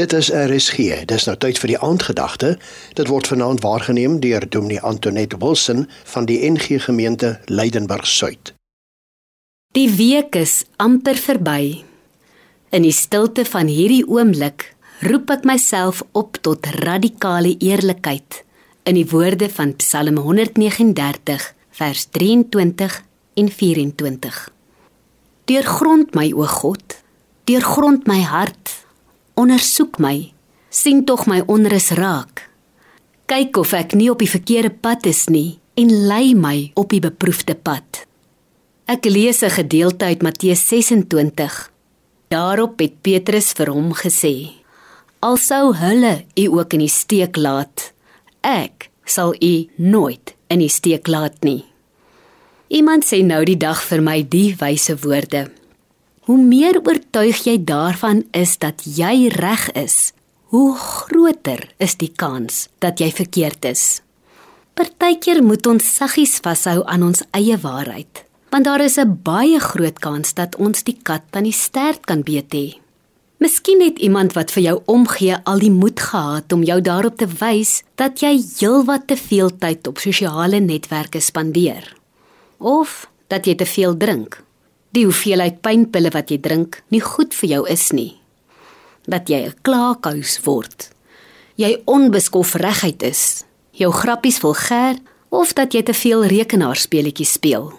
Dit is RSG. Dis nou tyd vir die aandgedagte. Dit word vanaand waargeneem deur Dominee Antoinette Wilson van die NG Gemeente Leidenburg Suid. Die week is amper verby. In die stilte van hierdie oomblik roep ek myself op tot radikale eerlikheid in die woorde van Psalm 139 vers 23 en 24. Deurgrond my o God, deurgrond my hart, ondersoek my, sien tog my onrus raak. Kyk of ek nie op die verkeerde pad is nie en lei my op die beproefde pad. Ek lees 'n gedeelte uit Matteus 26. Daarop het Petrus vir hom gesê: Al sou hulle u ook in die steek laat, ek sal u nooit in die steek laat nie. Iemand sê nou die dag vir my die wyse woorde. Hoe meer oortuig jy daarvan is dat jy reg is, hoe groter is die kans dat jy verkeerd is. Partykeer moet ons saggies vashou aan ons eie waarheid, want daar is 'n baie groot kans dat ons die kat aan die stert kan beet hê. Miskien het iemand wat vir jou omgee al die moed gehad om jou daarop te wys dat jy heelwat te veel tyd op sosiale netwerke spandeer of dat jy te veel drink. Die hoeveelheid pynpille wat jy drink nie goed vir jou is nie. Dat jy 'n klaakhuis word. Jy onbeskof reguit is. Jou grappies vulgêr of dat jy te veel rekenaarspeletjies speel.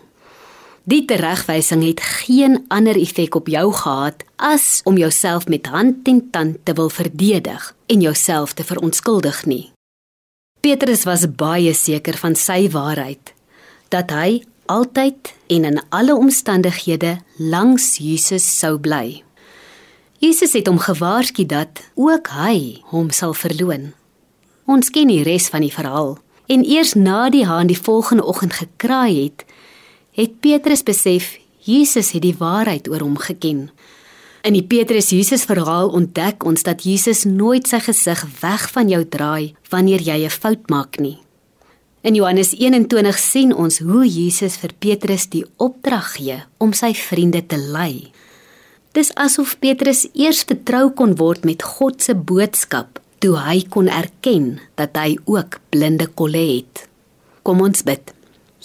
Die teregwysing het geen ander effek op jou gehad as om jouself met hand en tand te wil verdedig en jouself te verontskuldig nie. Petrus was baie seker van sy waarheid dat hy altyd en in alle omstandighede langs Jesus sou bly. Jesus het hom gewaarsku dat ook hy hom sal verloon. Ons ken die res van die verhaal en eers na die haan die volgende oggend gekraai het, het Petrus besef Jesus het die waarheid oor hom geken. In die Petrus Jesus verhaal ontdek ons dat Jesus nooit sy gesig weg van jou draai wanneer jy 'n fout maak nie. In Johannes 21 sien ons hoe Jesus vir Petrus die opdrag gee om sy vriende te lei. Dis asof Petrus eers vertrou kon word met God se boodskap toe hy kon erken dat hy ook blinde kolle het. Kom ons bid.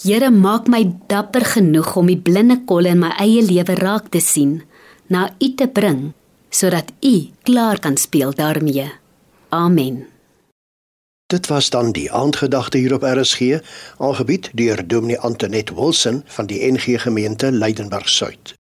Here, maak my dapper genoeg om die blinde kolle in my eie lewe raak te sien, na U te bring sodat U klaar kan speel daarmee. Amen. Dit was dan die aandgedagte hier op RSG, aangebied deur Dominee Antoinette Wilson van die NG Gemeente Leidenburg Suid.